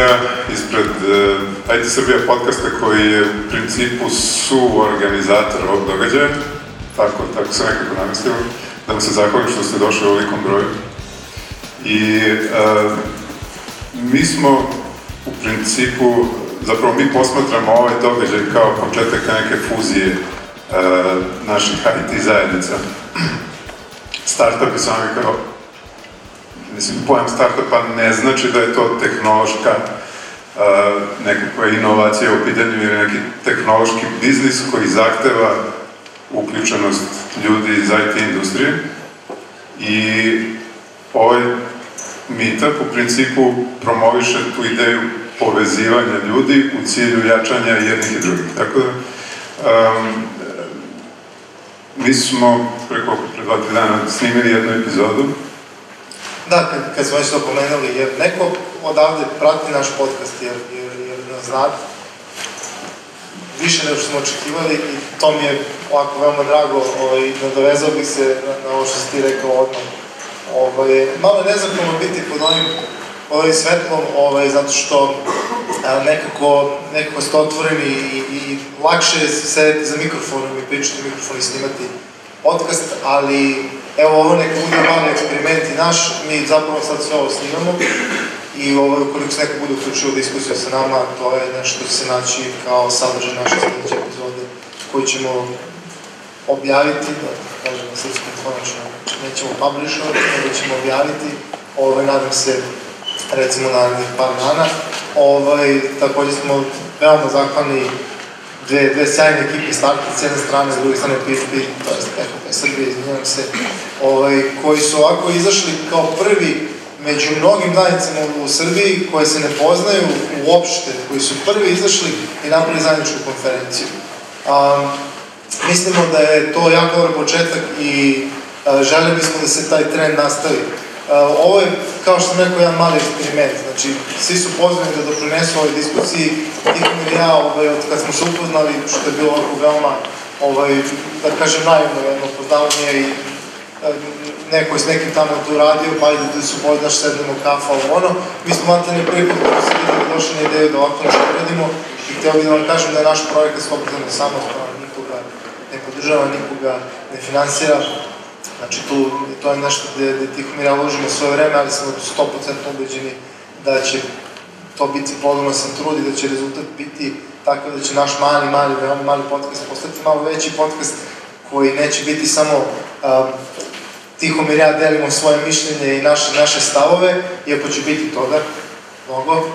Srbija, ispred uh, IT Srbija podcasta koji je u principu su organizator ovog događaja, tako, tako se nekako namestilo, da vam se zahvalim što ste došli u ovolikom broju. I uh, mi smo u principu, zapravo mi posmatramo ovaj događaj kao početak neke fuzije uh, naših IT zajednica. Startupi sami kao mislim, pojam startupa ne znači da je to tehnološka uh, nekakva inovacija u pitanju ili neki tehnološki biznis koji zahteva uključenost ljudi iz IT industrije i ovaj meetup u principu promoviše tu ideju povezivanja ljudi u cilju jačanja jednih i drugih. Tako da, um, mi smo preko, pre dva, tri dana snimili jednu epizodu Da, kad, kad smo već to pomenuli, jer neko odavde prati naš podcast, jer, jer, jer nas zna više nego što smo očekivali i to mi je ovako veoma drago, ovaj, nadovezao bih se na, na ovo što si ti rekao odmah. Ovaj, malo je nezakljeno biti pod ovim, ovim svetlom, ovaj, zato što a, nekako, nekako ste otvoreni i, i lakše je sedeti za mikrofonom i pričati mikrofon i snimati podcast, ali evo ovo neka bude mali eksperiment i naš, mi zapravo sad sve ovo snimamo i ovo, ukoliko se neko bude uključio u diskusiju sa nama, to je nešto što će se naći kao sadržaj naše sljedeće epizode koju ćemo objaviti, da kažem na srpskom konačno, nećemo publishovati, nego ćemo objaviti, ovaj, nadam se, recimo narednih par dana. Ovaj, takođe smo veoma zahvalni dve, dve sjajne ekipe starta s jedne strane, s druge strane PFP, to je PHP Srbije, izvinjam se, ovaj, koji su ovako izašli kao prvi među mnogim danicama u Srbiji koje se ne poznaju uopšte, koji su prvi izašli i napravili zajedničku konferenciju. Um, mislimo da je to jako dobar početak i uh, žele bismo da se taj trend nastavi. Uh, ovo je, kao što sam rekao, jedan mali eksperiment. Znači, svi su pozvani da doprinesu ovoj diskusiji. Tikom i ja, ovaj, od kad smo se upoznali, što je bilo ovako veoma, ovaj, da kažem, naivno jedno poznavanje i neko je s nekim tamo tu radio, pa ajde da su poznaš, sednemo kafa, ovo ono. Mi smo mantane prvi put kada se videli došli na ideju da ovako nešto uradimo i htio bih da vam kažem da je naš projekat slobodan samostalan, nikoga ne podržava, nikoga ne finansira. Znači tu, to je nešto gde, gde Tihomir ja uložimo svoje vreme, ali smo 100% ubeđeni da će to biti plodonosan trud i da će rezultat biti tako da će naš mali, mali, veoma mali podcast postati malo veći podcast koji neće biti samo um, Tihomir ja delimo svoje mišljenje i naše, naše stavove, iako će biti toga mnogo,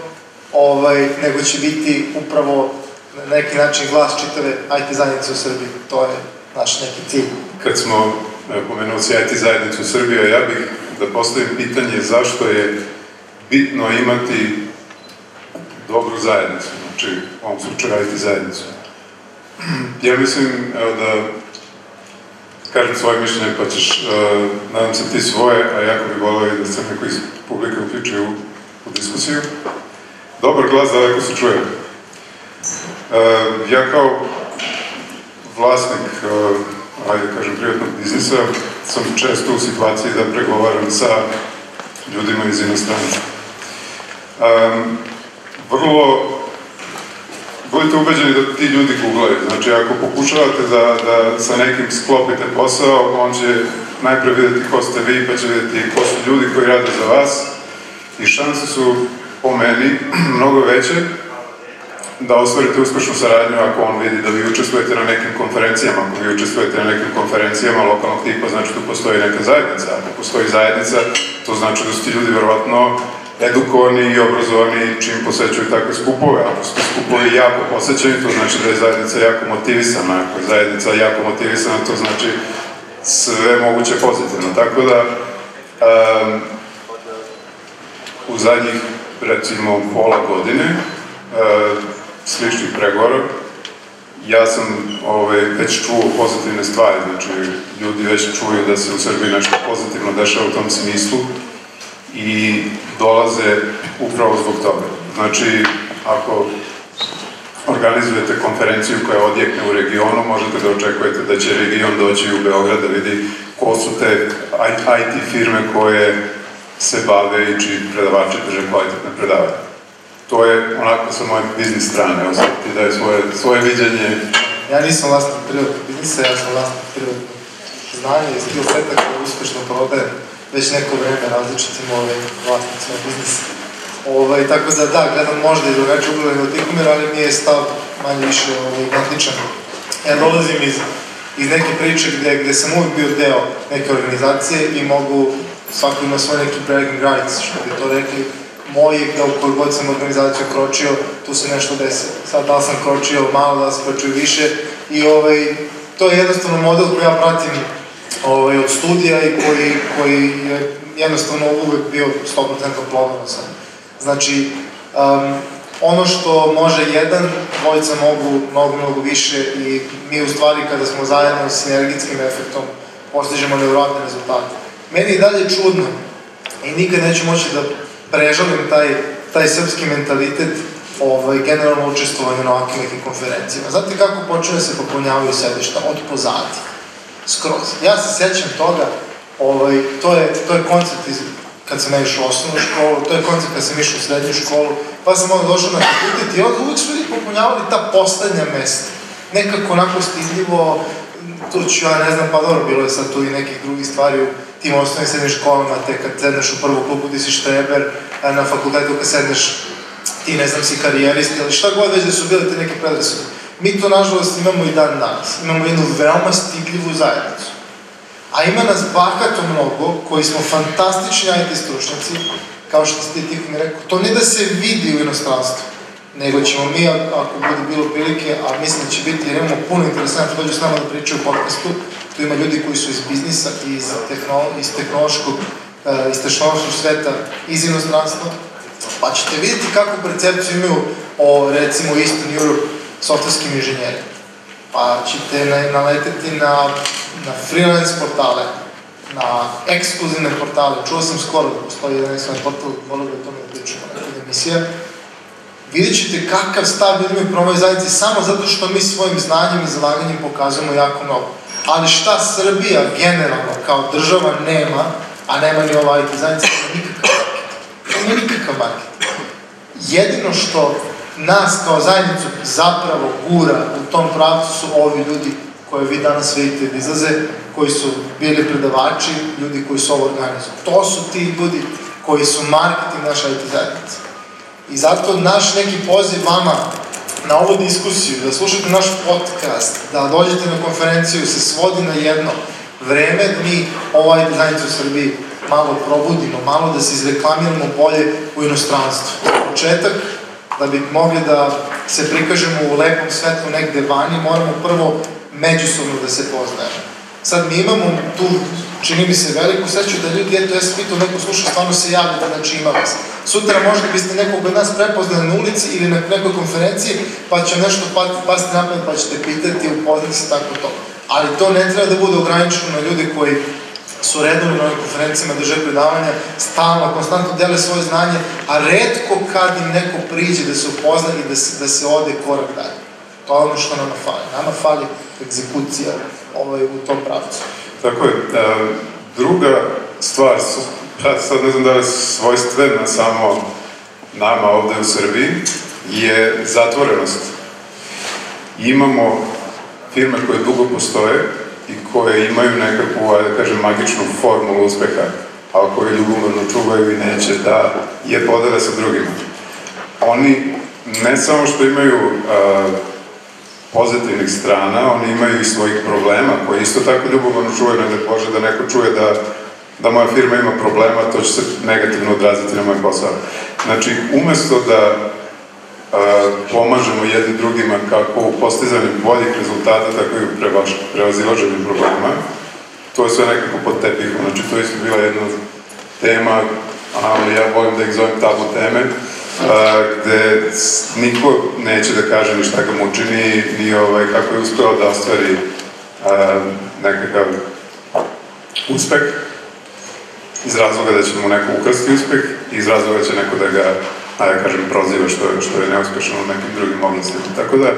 ovaj, nego će biti upravo na neki način glas čitave IT zajednice u Srbiji. To je naš neki cilj. Kad smo pomenuo si IT zajednicu u Srbiji, ja bih da postavim pitanje zašto je bitno imati dobru zajednicu, znači u ovom slučaju IT zajednicu. Ja mislim evo, da kažem svoje mišljenje, pa ćeš, uh, nadam se ti svoje, a jako bih volio da se neko iz publike uključuje u, u diskusiju. Dobar glas daleko se čuje. Uh, ja kao vlasnik, uh, ajde kažem, privatnog biznisa, sam često u situaciji da pregovaram sa ljudima iz inostranstva. Um, vrlo budite ubeđeni da ti ljudi googlaju. Znači, ako pokušavate da, da sa nekim sklopite posao, on će najpre videti ko ste vi, pa će videti ko su ljudi koji rade za vas i šanse su po meni mnogo veće da ostvarite uspešnu saradnju ako on vidi da vi učestvujete na nekim konferencijama. Ako vi učestvujete na nekim konferencijama lokalnog tipa, znači tu postoji neka zajednica. Ako postoji zajednica, to znači da su ti ljudi verovatno edukovani i obrazovani čim posećuju takve skupove. Ako su skupovi jako posećeni, to znači da je zajednica jako motivisana. Ako je zajednica jako motivisana, to znači sve moguće pozitivno. Tako da, um, u zadnjih, recimo, pola godine, uh, sličnih pregovora, ja sam ovaj, već čuo pozitivne stvari, znači ljudi već čuju da se u Srbiji nešto pozitivno dešava u tom smislu i dolaze upravo zbog toga. Znači, ako organizujete konferenciju koja odjekne u regionu, možete da očekujete da će region doći u Beograd da vidi ko su te IT firme koje se bave i čiji predavači drže kvalitetne predavanje. To je onako sa moje biznis strane, evo sad ti daj svoje, svoje viđenje. Ja nisam vlasnik privatnog biznisa, ja sam vlasnik privatnog znanja i skill seta koje uspešno prodajem već neko vreme različitim ovaj, vlasnicima biznisa. Ovaj, tako da da, gledam možda i drugačije ugleda od Tihomira, ali mi je stav manje više ovaj, identičan. Ja dolazim iz, iz neke priče gde, gde sam uvijek bio deo neke organizacije i mogu, svako ima svoj neki bragging rights, što bi to rekli, moji, da u koju god sam organizaciju kročio, tu se nešto desi. Sad da sam kročio malo, da sam kročio više i ovaj, to je jednostavno model koji ja pratim ovaj, od studija i koji, koji je jednostavno uvek bio 100% plodonosan. Znači, um, ono što može jedan, dvojica mogu mnogo, mnogo više i mi u stvari kada smo zajedno s sinergijskim efektom postižemo nevjerojatne rezultate. Meni je dalje čudno i nikad neću moći da prežalim taj, taj srpski mentalitet ovaj, generalno učestvovanje na ovakvim nekim konferencijama. Znate kako počne da se popunjavaju sedišta? Od pozadi. Skroz. Ja se sećam toga, ovaj, to, je, to je koncept iz, kad sam išao u osnovnu školu, to je koncept kad sam išao u srednju školu, pa sam onda došao na fakultet i onda uvijek su ljudi popunjavali ta poslednja mesta. Nekako onako stidljivo, tu ću ja ne znam, pa dobro, bilo je sad tu i nekih drugih stvari u tim osnovnim srednjim školama, te kad sedneš u prvu klubu ti si štreber, na fakultetu kad sedneš ti ne znam si karijerist ili šta god već da su bile te neke predrasude. Mi to nažalost imamo i dan danas. Imamo jednu veoma stidljivu zajednicu. A ima nas bahato mnogo, koji smo fantastični IT stručnjaci, kao što ste ti mi rekao, to ne da se vidi u inostranstvu, nego ćemo mi, ako bude bilo prilike, a mislim da će biti, jer imamo puno interesanta, dođu s nama da pričaju u podcastu, tu ima ljudi koji su iz biznisa, iz, tehnolo, iz tehnološkog, eh, iz tehnološkog sveta, iz inostranstva, pa ćete vidjeti kakvu percepciju imaju o, recimo, Eastern Europe softwarskim inženjerima. Pa ćete naleteti na, na freelance portale, na ekskluzivne portale. Čuo sam skoro da postoji jedan ekskluzivan portal, volio da to mi pričamo nekada emisija. Vidjet ćete kakav stav ljudi imaju promoj zajednici samo zato što mi svojim znanjem i zalaganjem pokazujemo jako mnogo. Ali šta Srbija generalno kao država nema, a nema ni ova IT zajednica, nema nikakav market. Nema nikakav market. Jedino što nas kao zajednicu zapravo gura u tom pravcu su ovi ljudi koje vi danas vidite da izlaze, koji su bili predavači, ljudi koji su ovo organizovali. To su ti ljudi koji su marketing naša IT zajednica. I zato naš neki poziv vama na ovu diskusiju, da slušate naš podcast, da dođete na konferenciju, se svodi na jedno vreme da mi ovaj zajednicu u Srbiji malo probudimo, malo da se izreklamiramo bolje u inostranstvu. Početak, da bi mogli da se prikažemo u lepom svetlu negde vani, moramo prvo međusobno da se poznajemo. Sad mi imamo tu, čini mi se, veliku sreću da ljudi, eto, sam pitao, neko sluša, stvarno se javlja da znači ima vas. Sutra možda biste nekog od nas prepoznali na ulici ili na nekoj konferenciji, pa će nešto pasti napred, pa ćete pitati, upoznati se tako to. Ali to ne treba da bude ograničeno na ljude koji su redovno na ovim konferencijama drže predavanja, stalno, konstantno dele svoje znanje, a redko kad im neko priđe da se upozna i da se, da se ode korak dalje. To je ono što nama fali. Nama fali egzekucija ovaj, u tom pravcu. Tako je. E, druga stvar, ja sad ne znam da je svojstvena samo nama ovde u Srbiji, je zatvorenost. Imamo firme koje dugo postoje, i koje imaju nekakvu, da kažem, magičnu formulu uspeha, a koje ljubomorno čuvaju i neće da je podele sa drugima. Oni ne samo što imaju a, pozitivnih strana, oni imaju i svojih problema koje isto tako ljubomorno čuvaju, ne da da neko čuje da da moja firma ima problema, to će se negativno odraziti na moj posao. Znači, umesto da pomažemo jedni drugima kako u postizanju boljih rezultata, tako i u prevazilaženju problema. To je sve nekako pod tepihom. Znači, to je bila jedna tema, ali ja volim da ih zovem tabu teme, a, gde niko neće da kaže ni šta ga muči, ni, ni ovaj, kako je uspeo da ostvari nekakav uspeh, iz razloga da će mu neko ukrasti uspeh, iz razloga da će neko da ga a ja kažem, proziva što je, što je neuspešno u nekim drugim oblastima. Tako da, e,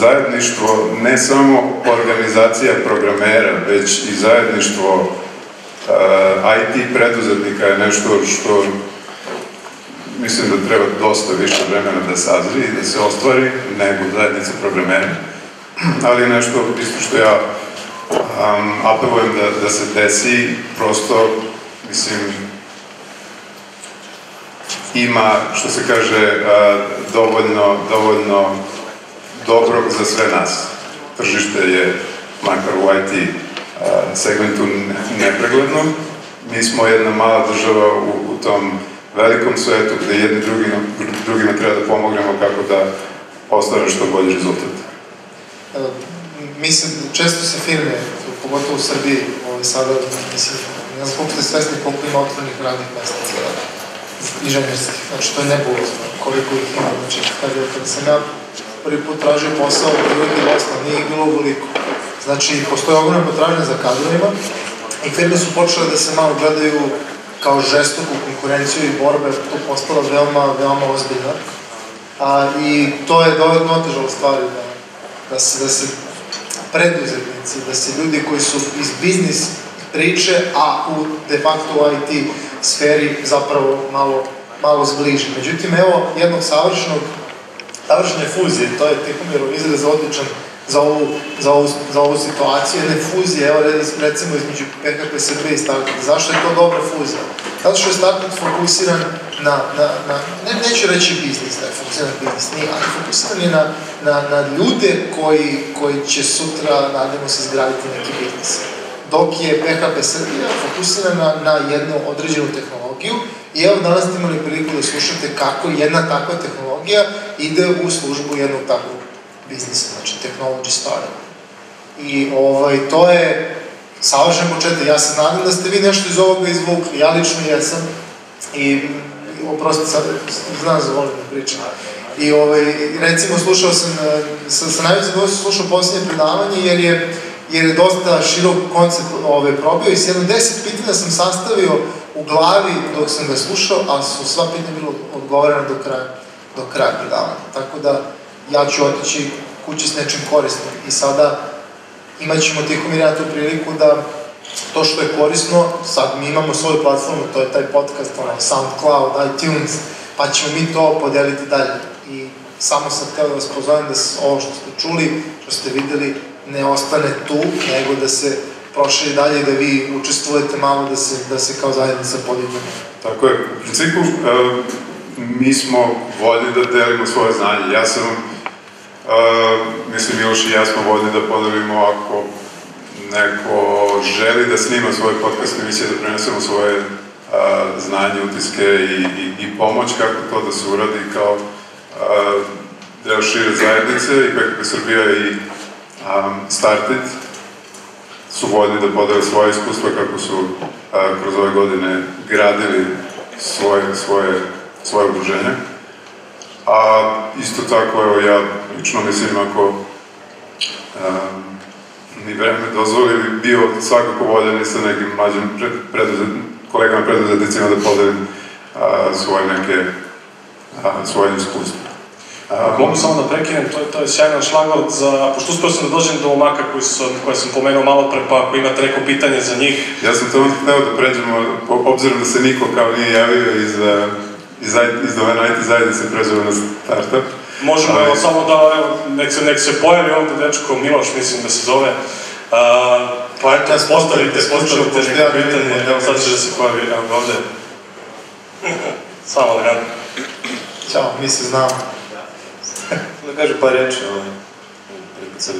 zajedništvo, ne samo organizacija programera, već i zajedništvo e, IT preduzetnika je nešto što mislim da treba dosta više vremena da sazri i da se ostvari nego zajednica programera. Ali nešto isto što ja um, apelujem da, da se desi, prosto, mislim, ima, što se kaže, a, dovoljno, dovoljno dobrog za sve nas. Tržište je, makar u IT a, segmentu, nepregledno. Mi smo jedna mala država u, u tom velikom svetu gde jedni drugima, drugima treba da pomognemo kako da ostvare što bolji rezultat. Mislim, često se firme, pogotovo u Srbiji, ovaj, sada, mislim, ne znam koliko ste svesni koliko ima otvornih radnih mesta inženjerskih, znači to je nebulozno, koliko ih ima, znači kada, kada sam ja prvi put tražio posao, bilo je dosta, nije bilo ovoliko. Znači, postoje ogromna potražnja za kadrovima i firme su počele da se malo gledaju kao žestoku konkurenciju i borbe, to postala veoma, veoma ozbiljna. A, I to je dovedno otežalo stvari da, da se, da se preduzetnici, da se ljudi koji su iz biznis priče, a u de facto IT sferi zapravo malo, malo zbliži. Međutim, evo jednog savršenog, savršene fuzije, to je Tihomirov izraz odličan za ovu, za ovu, za ovu situaciju, jedne fuzije, evo recimo između PHP Srbije i Startup. Zašto je to dobra fuzija? Zato što je Startup fokusiran na, na, na ne, neću reći biznis, da je fokusiran na biznis, nije, ali fokusiran je na, na, na ljude koji, koji će sutra, nadamo se, izgraditi neki biznis. Dok je PHP Srbija fokusirana na jednu određenu tehnologiju i evo danas ste imali priliku da slušate kako jedna takva tehnologija ide u službu jednog takvog biznisa, znači technology startup. I ovaj, to je savršen početak. Ja se nadam da ste vi nešto iz ovoga izvukli. Ja lično jesam. I oprosti, sad znam za volim da pričam. I ovaj, recimo slušao sam, sa, sa najvećim zadovoljstvom slušao posljednje predavanje jer je, jer je dosta širok koncept ovaj, probio i s jedno deset pitanja sam sastavio u glavi dok sam ga slušao, a su sva pitanja bilo odgovorena do kraja, do kraja predavanja. Tako da ja ću otići kući s nečim korisnim i sada imat ćemo ja tu priliku da to što je korisno, sad mi imamo svoju platformu, to je taj podcast, ono, SoundCloud, iTunes, pa ćemo mi to podeliti dalje. I samo sam htio da vas pozovem da ovo što ste čuli, što ste videli, ne ostane tu, nego da se proširi dalje, da vi učestvujete malo, da se, da se kao zajednica podignemo. Tako je. U principu, mi smo voljni da delimo svoje znanje. Ja sam, mislim, Miloš i ja smo voljni da podelimo ako neko želi da snima svoj podcast emisije, da prenesemo svoje uh, znanje, utiske i, i, i pomoć kako to da se uradi kao uh, deo šire zajednice i PKP Srbija i um, Started su voljni da podele svoje iskustva kako su uh, kroz ove godine gradili svoje, svoje, svoje udruženje. A isto tako, evo ja lično mislim ako um, mi vreme dozvoli, bio svakako voljen i sa nekim mlađim pred, preduzet, kolegama preduzetnicima da podelim a, svoje neke a, svoje iskustva. A, Mogu samo da prekinem, to je, to je sjajan šlagvort za, pošto uspio sam da dođem do momaka koji sam, koje sam pomenuo malo pre, pa ako imate neko pitanje za njih. Ja sam to hteo da pređemo, obzirom da se niko kao nije javio iz, iz, iz domena IT zajednice pređemo na startup. Možemo, Ali... evo, samo da, evo, nek se, nek se pojavi ovde dečko Miloš, mislim da se zove. Uh, pa eto, postavite, postavite neko pitanje, evo sad će da se pojavi, evo ovde. Samo da gledam. Ćao, mi se znamo. da kažem par reči, ovaj, preko se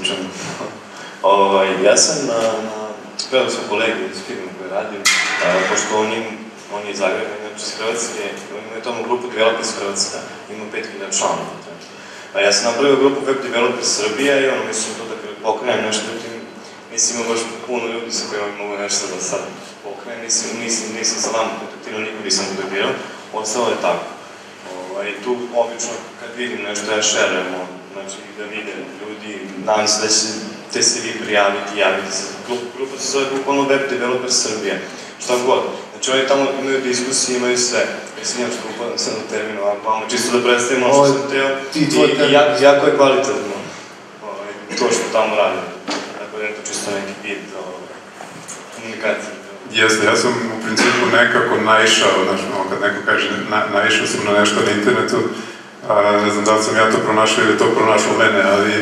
ovaj, ja sam na, na gledao sam kolege iz firme koje radim, a, pošto on, im, on je iz Zagreba, inače iz Hrvatske, on ima tomu grupu Developers Hrvatska, ima 5000 članova. A ja sam napravio grupu Web Developers Srbija i ono, mislim to da pokrenem nešto, tim, mislim ima baš puno ljudi sa kojima mogu nešto da sad pokrenem, mislim, nisam, nisam sa vama kontaktirao, nikog nisam kontaktirao, ostalo je tako. Ovaj, tu obično kad vidim nešto ja šerujem, znači da vide ljudi, nadam se da će te se vi prijaviti, javiti se. Grupa se zove bukvalno Web Developer Srbija, šta god. Znači oni tamo imaju diskusije, imaju sve. Mislim, ja što upadam sad na terminu, ovako vamo, čisto da predstavim ono što sam teo. I, i jako, jako je kvalitetno ovaj, to što tamo radi. Tako da je to čisto neki vid ovaj, komunikacije. Jeste, ja sam u principu nekako naišao, znači, kad neko kaže na, naišao sam na nešto na internetu, a, ne znam da li sam ja to pronašao ili to pronašao mene, ali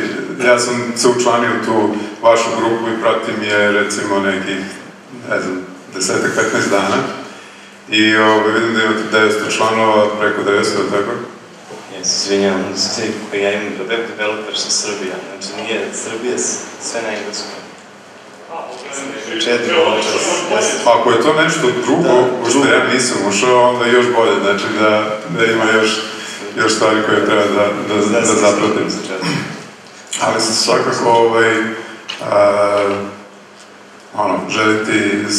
ja sam se učlanio u tu vašu grupu i pratim je recimo nekih, ne znam, desetak, 15 dana. I ovaj, vidim da imate 900 članova, preko 900, tako? Ja se izvinjavam, znači, ja imam web developer sa Srbija, znači nije Srbija sve na engleskom. Četiri čas. Ako je to nešto drugo, Da, u što drugo. ja nisam ušao, onda je još bolje, znači da, da ima još, još stvari koje treba da, da, da, da zapratim. Ali sam svakako ovaj, a, ono, želiti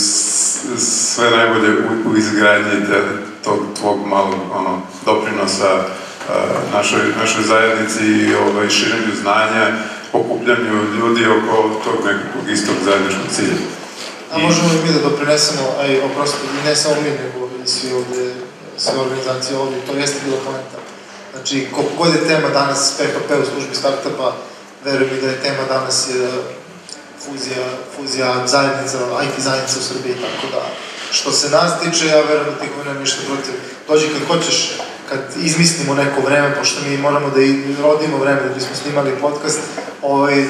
sve najbolje u, u izgradnji te, tog tvog malog ono, doprinosa a, našoj, našoj zajednici i ovaj, širenju znanja, okupljanju ljudi oko tog nekakvog istog zajedničkog cilja. A možemo i mi da doprinesemo, aj, oprosti, i ne samo mi, nego i svi ovde, sve organizacije ovde, to jeste bilo poenta. Znači, koliko god je tema danas PHP u službi startupa, verujem mi da je tema danas je fuzija, fuzija zajednica, IT zajednica u Srbiji, tako da, što se nas tiče, ja verujem da ti nemam ništa protiv. Dođi kad hoćeš, kad izmislimo neko vreme, pošto mi moramo da i rodimo vreme da bismo snimali podcast, ovaj,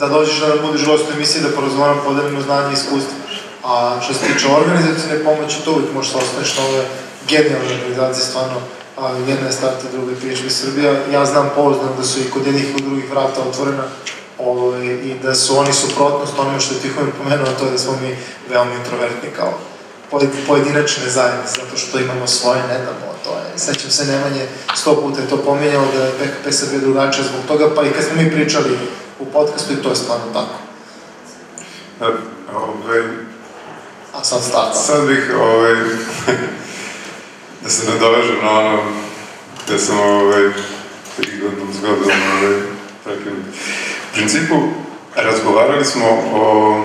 da dođeš da budeš u emisiji, da porazgovaramo, podelimo znanje i iskustvo. A što se tiče organizacijne pomoći, to uvijek možeš da ostaneš na ove genijalne organizacije, stvarno, a, jedna je starta, druga je PHP Srbija. Ja znam pouzdano da su i kod jednih i drugih vrata otvorena ovaj, i da su oni suprotnost onome što je Tihomir pomenuo, to je da smo mi veoma introvertni kao pojed- pojedinačne zajednice, zato što imamo svoje, ne damo, to je, sećam se Nemanje, sto puta je to pominjao da je PHP Srbija drugačija zbog toga, pa i kad smo mi pričali u podcastu i to je stvarno tako. Da, ovaj, A sad starta. sad bih ovaj, da se nadovežem na ono gde sam ovaj, prigodnom zgodom ovaj, prekinut. Principu, razgovarali smo o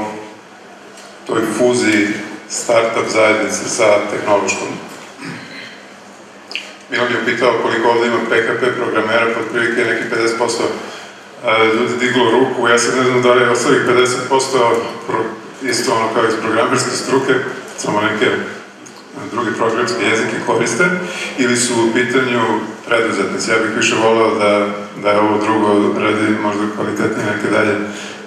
toj fuziji startup zajednice sa tehnološkom. Milan je pitao koliko ovde ima PHP programera, pod prilike neki 50% e, ljudi diglo ruku, ja sad ne znam da li je ostalih 50% pro, isto ono kao iz programerske struke, samo neke druge programske jezike koriste, ili su u pitanju preduzetnici. Ja bih više voleo da, da je ovo drugo radi možda kvalitetnije neke dalje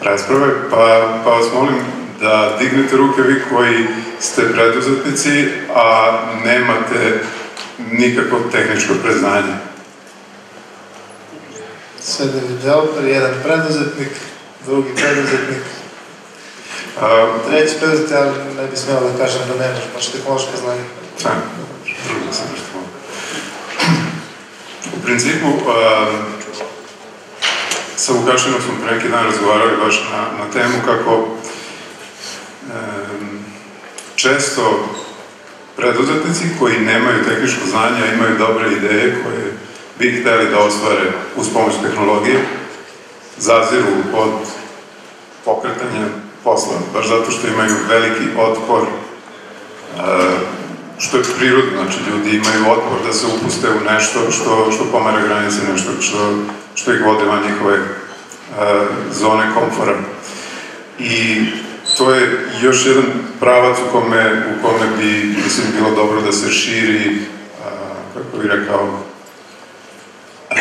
rasprave, pa, pa vas molim da dignete ruke vi koji ste preduzetnici, a nemate nikakvo tehničko preznanje. Sve developer, jedan preduzetnik, drugi preduzetnik, A, treći preduzetnik, ja ne bi smjela da kažem da nemaš baš tehnološko znanje. Da, drugo se nešto. U principu, a, sa Vukašinom smo pre neki dan razgovarali baš na, na temu kako em, često preduzetnici koji nemaju tehničko znanje, a imaju dobre ideje koje bi hteli da ostvare uz pomoć tehnologije, zaziru od pokretanja posla, baš zato što imaju veliki otpor e, što je prirodno, znači ljudi imaju otpor da se upuste u nešto što, što pomara granice, nešto što, što ih vode van njihove e, zone komfora. I to je još jedan pravac u kome, u kome bi, mislim, bilo dobro da se širi, a, kako bih rekao, a,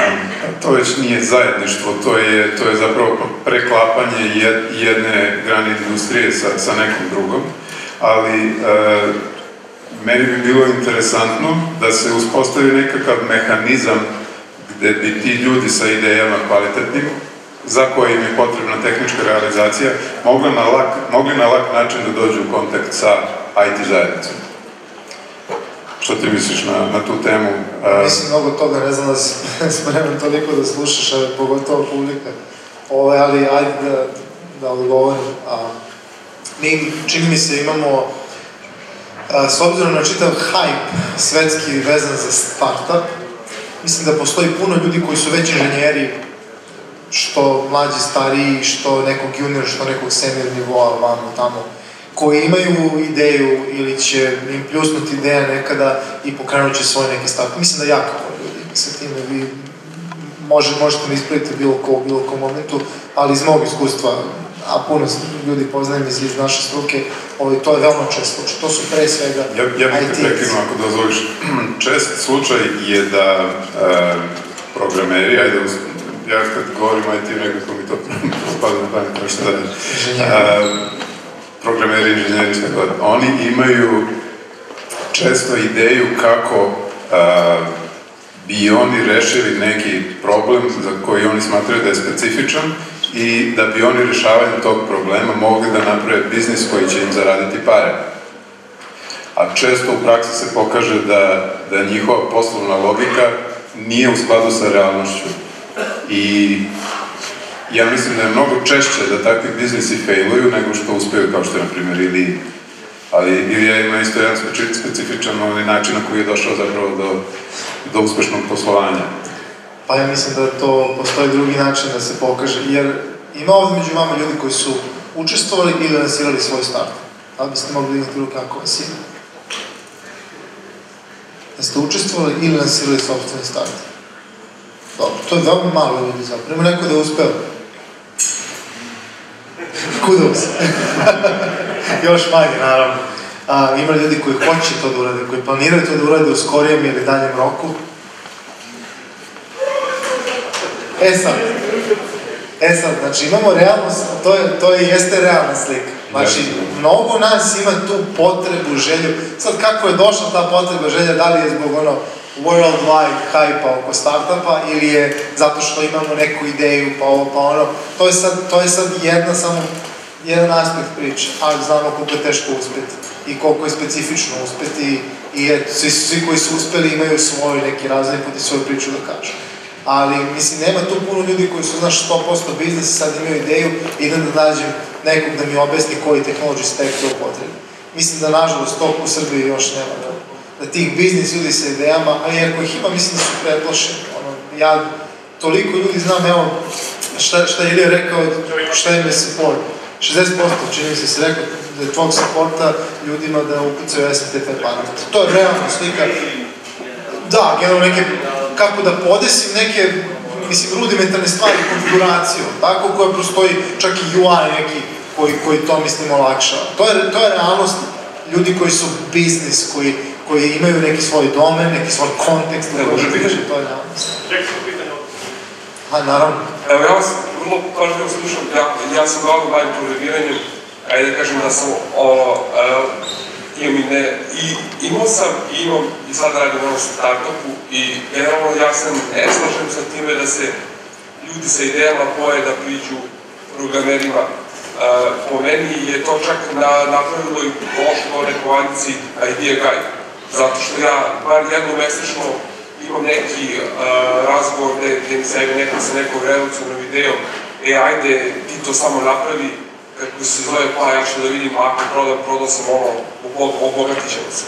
to već nije zajedništvo, to je, to je zapravo preklapanje jed- jedne grane industrije sa, sa nekom drugom, ali meni bi bilo interesantno da se uspostavi nekakav mehanizam gde bi ti ljudi sa idejama kvalitetnim, za koje im je potrebna tehnička realizacija, mogli na lak, mogli na lak način da dođu u kontakt sa IT zajednicom. Što ti misliš na, na tu temu? Mislim mnogo toga, ne znam da si spreman toliko da slušaš, a pogotovo publika. Ove, ali ajde da, da odgovorim. A, mi, čini mi se, imamo, s obzirom na čitav hype svetski vezan za startup, mislim da postoji puno ljudi koji su već inženjeri, što mlađi, stariji, što nekog junior, što nekog senior nivoa, vamo, tamo, koji imaju ideju ili će im pljusnuti ideja nekada i pokrenut će svoj neki start. Mislim da jako puno ljudi sa time vi može, možete me ispraviti bilo ko u bilo kom momentu, ali iz mog iskustva a puno ljudi poznajem iz, iz naše struke, ovaj, to je veoma često slučaj. To su pre svega Ja, ja bih te prekinuo ako dozvoliš. Čest slučaj je da e, programeri, ajde, ja kad govorim IT, nekako mi to spada na pamet, nešto da je. E, programeri, inženjeri, šta god, oni imaju često ideju kako e, bi oni rešili neki problem za koji oni smatraju da je specifičan i da bi oni rešavanjem tog problema mogli da naprave biznis koji će im zaraditi pare. A često u praksi se pokaže da, da njihova poslovna logika nije u skladu sa realnošću. I ja mislim da je mnogo češće da takvi biznisi failuju nego što uspeju, kao što je, na primjer, ili ali Ilija ima isto jedan speci- specifičan onaj način na koji je došao zapravo do, do uspešnog poslovanja. Pa ja mislim da to postoji drugi način da se pokaže, jer ima ovdje među vama ljudi koji su učestvovali ili lansirali svoj start. Da li biste mogli dignuti ruke ako vas ima? Jeste učestvovali ili lansirali sobstveni start? Dobro, to je veoma malo ljudi zapravo. Ima neko da je uspeo. Kudos. Još manje, naravno. A, ima ljudi koji hoće to da urade, koji planiraju to da urade u skorijem ili daljem roku. E sad, e sad, znači imamo realnost, to je, to je, jeste realna slika. Znači, Jeste. mnogo nas ima tu potrebu, želju. Sad, kako je došla ta potreba, želja, da li je zbog ono worldwide hype oko startupa ili je zato što imamo neku ideju, pa ovo, pa ono. To je sad, to je sad jedna samo, jedan aspekt priče, ali znamo koliko je teško uspjeti i koliko je specifično uspjeti i eto, svi, svi koji su uspjeli imaju svoj neki razvoj put i svoju priču da kažu. Ali, mislim, nema tu puno ljudi koji su, znaš, 100% biznis, sad imaju ideju, idem da nađem nekog da mi objasni koji technology stack to potrebi. Mislim da, nažalost, to u Srbiji još nema, da, da tih biznis ljudi sa idejama, a ako ih ima, mislim da su pretplašeni. Ono, ja toliko ljudi znam, evo, šta, šta Ilija rekao, šta im je support. 60% čini se se rekao da je tvog supporta ljudima da ukucaju SMTP parametre. To je realna slika da, generalno neke, kako da podesim neke, mislim, rudimentarne stvari, konfiguraciju, tako, koja prostoji čak i UI neki koji, koji to, mislim, olakšava. To je, to je realnost ljudi koji su biznis, koji, koji imaju neki svoj domen, neki svoj kontekst, Ne, može biti, to je realnost. Čekaj pitanje ovdje. A, naravno. Evo, ja vas vrlo pažljivo slušam, ja, ja sam glavno bavim programiranjem, ajde da kažem da sam ono, uh, imam i ne, i imao sam i imam i sad radim ono startupu i generalno ja se ne slažem sa time da se ljudi sa idejama boje da priđu programerima. Uh, po meni je to čak na, napravilo i došlo rekovanci Idea Guide. Zato što ja bar jednom mesečno imam neki uh, razgovor gde, gde mi se neko sa nekom revolucionom idejom, e ajde ti to samo napravi, kako se zove, pa ja ću da vidim ako prodam, prodao sam ono, obo- obogatit ćemo se.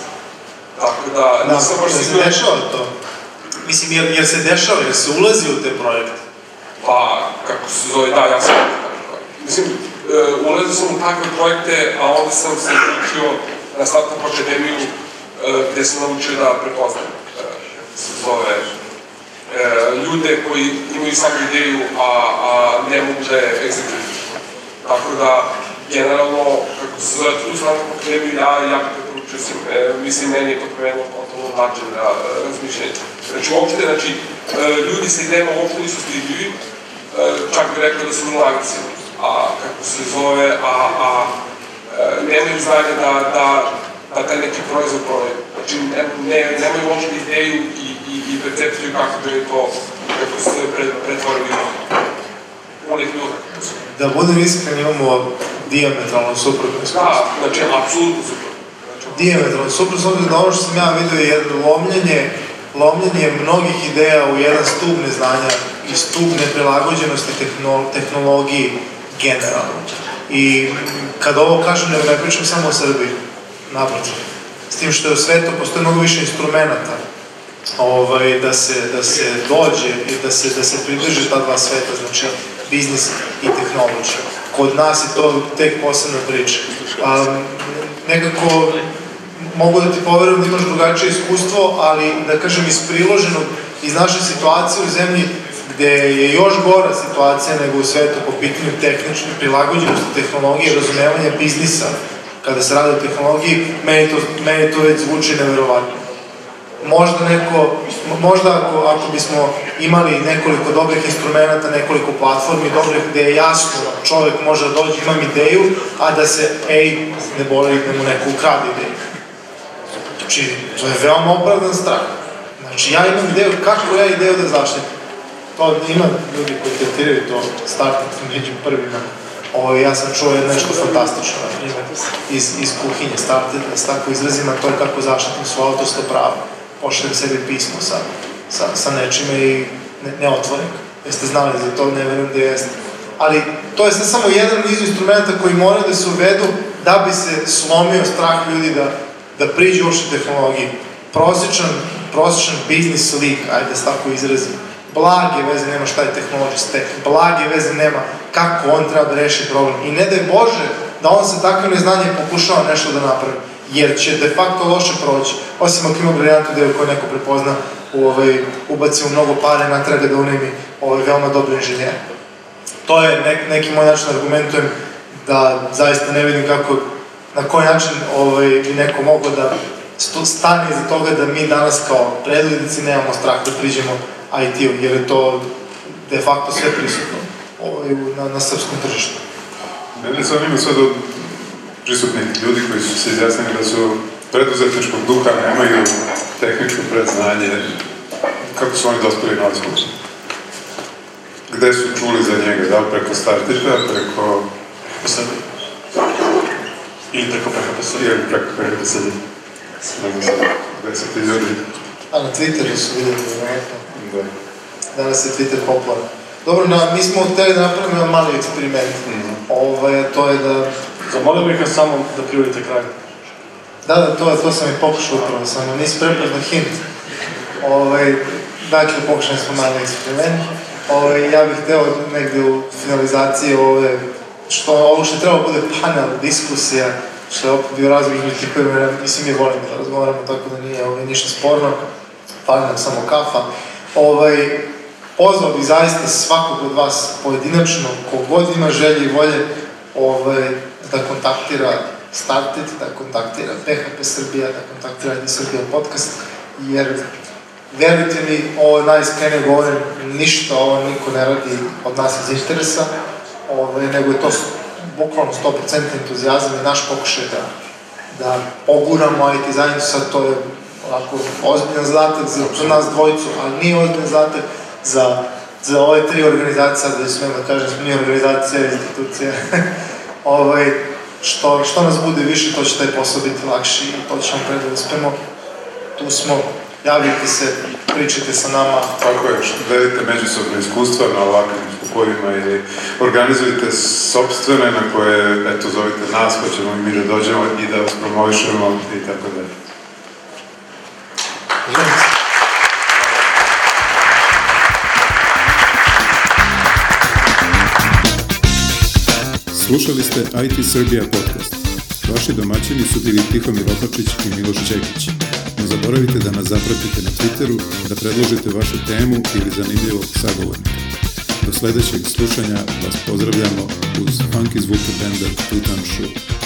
Tako da, Da, nisam baš jer se siguran, dešava to. Mislim, jer, jer se dešava, jer se ulazi u te projekte. pa kako se zove, da, ja sam Mislim, uh, ulazio sam u takve projekte, a onda sam se učio na Startup Akademiju, uh, gde sam naučio da prepoznam, kako se zove, uh, ljude koji imaju samo ideju, a, a ne mogu da je egzekutuju. Tako da, generalno, kako se zove, tu Startup Akademiju, ja, ja bih preporučio svim, e, mislim, meni je promenilo potpuno način na uh, razmišljanje. Znači, uopšte, znači, uh, ljudi sa idejama uopšte nisu stidljivi, uh, čak bih rekao da su agresivni a kako se zove, a, a e, nemaju znanje da, da, da taj neki proizvod prodaju. Znači, ne, ne, nemaju uopšte ideju i, i, i percepciju kako bi to, kako se pre, pretvorili ljudi. Da budem iskren, imamo diametralno suprotno iskustvo. Da, znači, apsolutno super. Znači, diametralno suprotno, s obzirom da ono što sam ja vidio je jedno lomljenje, lomljenje mnogih ideja u jedan stub neznanja i stub neprilagođenosti tehnolo- tehnologiji generalno. I kad ovo kažem, ne, ne pričam samo o Srbiji, naprotiv. S tim što je u svetu postoje mnogo više instrumenta ovaj, da, se, da se dođe i da se, da se pridrži ta dva sveta, znači biznis i tehnologija. Kod nas je to tek posebna priča. A, nekako mogu da ti poverujem da imaš drugačije iskustvo, ali da kažem iz priloženog, iz naše situacije u zemlji, gde je još gora situacija nego u svetu po pitanju tehnične prilagođenosti tehnologije, razumevanja biznisa, kada se radi o tehnologiji, meni to, meni to već zvuči neverovatno. Možda neko, možda ako, ako bismo imali nekoliko dobrih instrumenta, nekoliko platformi dobrih gde je jasno čovek može da dođe, imam ideju, a da se, ej, ne boli da mu neko ukrade ideju. Znači, to je veoma opravdan strah. Znači, ja imam ideju, kako ja ideju da zaštitim? To ima ljudi koji tretiraju to, startati među prvima. Ovo, ja sam čuo nešto fantastično, iz, iz kuhinje, startati, da se tako izrazim, a to je kako zaštitim svoje autorsko pravo. Pošaljem sebi pismo sa, sa, sa nečime i ne, ne otvorim ga. Jeste znali za to, ne verujem da jeste. Ali to je sad samo jedan niz instrumenta koji moraju da se uvedu da bi se slomio strah ljudi da, da priđu uopšte tehnologiji. Prosječan, prosječan biznis lik, ajde da se tako izrazim, blage veze nema šta je technology stack, blage veze nema kako on treba da reši problem. I ne daj Bože da on sa takvim neznanjem pokušava nešto da napravi, jer će de facto loše proći. Osim ako ima briljantu deo koju neko prepozna, u, ovaj, ubaci u mnogo pare, natraga da unajmi ovaj, veoma dobro inženjer. To je nek, neki moj način da argumentujem da zaista ne vidim kako, na koji način ovaj, bi neko mogao da stane iza toga da mi danas kao predvodnici nemamo strah da priđemo IT-u, jer je to de facto sve prisutno ovaj, na, na srpskom tržištu. Mene zanima sad od prisutnih ljudi koji su se izjasnili da su preduzetničkog duha, nemaju tehničko predznanje, kako su oni dospeli na ovaj Gde su čuli za njega? Da li preko startiša, preko... Srbije? Ili preko PHP Srbije? Ili preko PHP Srbije? Ne znam, gde se ti ljudi... A na Twitteru su vidjeli, vjerojatno. Da. Danas je Twitter popularan. Dobro, na, mi smo hteli da napravimo mali eksperiment. Mm -hmm. Ovaj, to je da... Zamolio bih vas samo da privodite kraj. Da, da, to, to sam i pokušao upravo, samo nisi prepoznao hint. Ovaj, dakle, pokušali smo mali eksperiment. Ovaj, ja bih hteo negde u finalizaciji ove, što, ovo što je trebalo bude panel, diskusija, što je opet bio razvoj između kojima, mislim, mi volimo da razgovaramo, tako da nije ovaj, ništa sporno, fali nam samo kafa. Ovaj, pozvao bih zaista svakog od vas pojedinačno, kogod ima želje i volje, ovaj, da kontaktira Started, da kontaktira PHP Srbija, da kontaktira ID Srbija podcast, jer verujte mi, ovo najiskrenije govorim, ništa ovo niko ne radi od nas iz interesa, ovaj, nego je to bukvalno 100% entuzijazam i naš pokušaj da, da poguramo IT zajednicu, sad to je onako ozbiljan zadatak za, za nas dvojicu, ali nije ozbiljan zadatak za, za ove tri organizacije, da smijem da kažem, nije organizacija, institucija, ovaj, što, što nas bude više, to će taj posao biti lakši i to ćemo pre da uspemo. Tu smo, javljajte se, pričajte sa nama. Tako je, delite međusobne iskustva na ovakvim skupovima ili organizujte sobstvene na koje, eto, zovite nas, pa ćemo i mi da dođemo i da vas promovišemo i tako dalje. Slušali ste IT Srbija podcast. Vaši domaćini su bili Tihomir Opačić i Miloš Čekić. Ne zaboravite da nas zapratite na Twitteru, da predložite vašu temu ili zanimljivog sagovornika. Do sledećeg slušanja vas pozdravljamo uz funky zvuke benda Tutan Shoe.